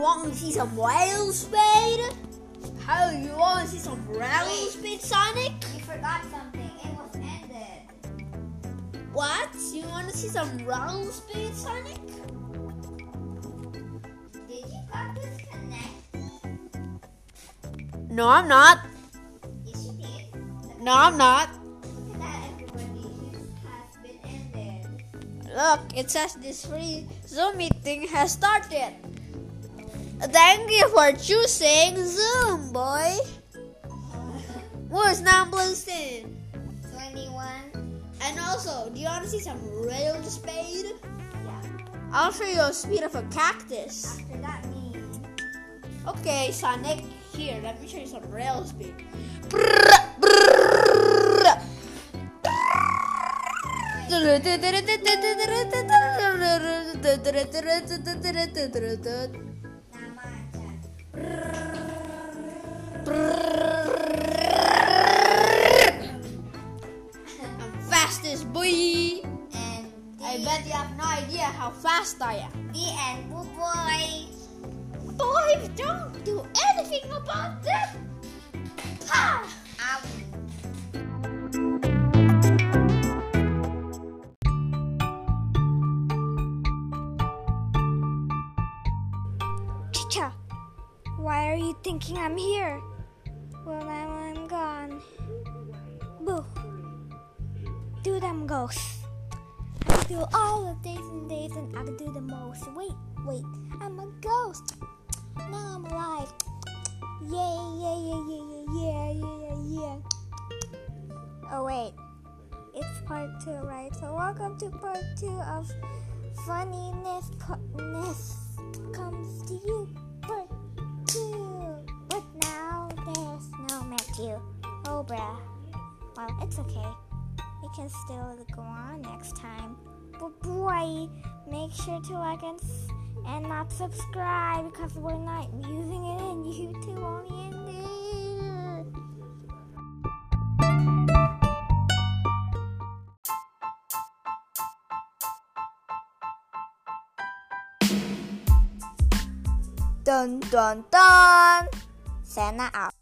want to see some rail speed? How you want to see some rail Wait. speed, Sonic? You forgot something. It was ended. What? You want to see some rail speed, Sonic? Did you got disconnect? No, I'm not. Yes, you did. No, I'm not. Look at that, everybody. This has been ended. Look, it says this free Zoom meeting has started. Thank you for choosing Zoom, boy. Where's number 10? 21. And also, do you want to see some rail speed? Yeah. I'll show you a speed of a cactus. After that means. Okay, Sonic, here, let me show you some rail speed. Have no idea how fast I am. The end, boo boy. Boy, don't do anything about that. Ah! Ow. Chicha, why are you thinking I'm here? Well, now I'm gone. Boo. Do them ghosts. Do all the days and days and I could do the most. Wait, wait, I'm a ghost. Now I'm alive. Yeah, yeah, yeah, yeah, yeah, yeah, yeah, yeah. Oh, wait. It's part two, right? So, welcome to part two of Funniness Putness comes to you. Part two. But now there's no Matthew. Oh, bruh. Well, it's okay. We can still go on next time. But boy, make sure to like and, and not subscribe because we're not using it in YouTube, only. Dun dun dun. Santa out.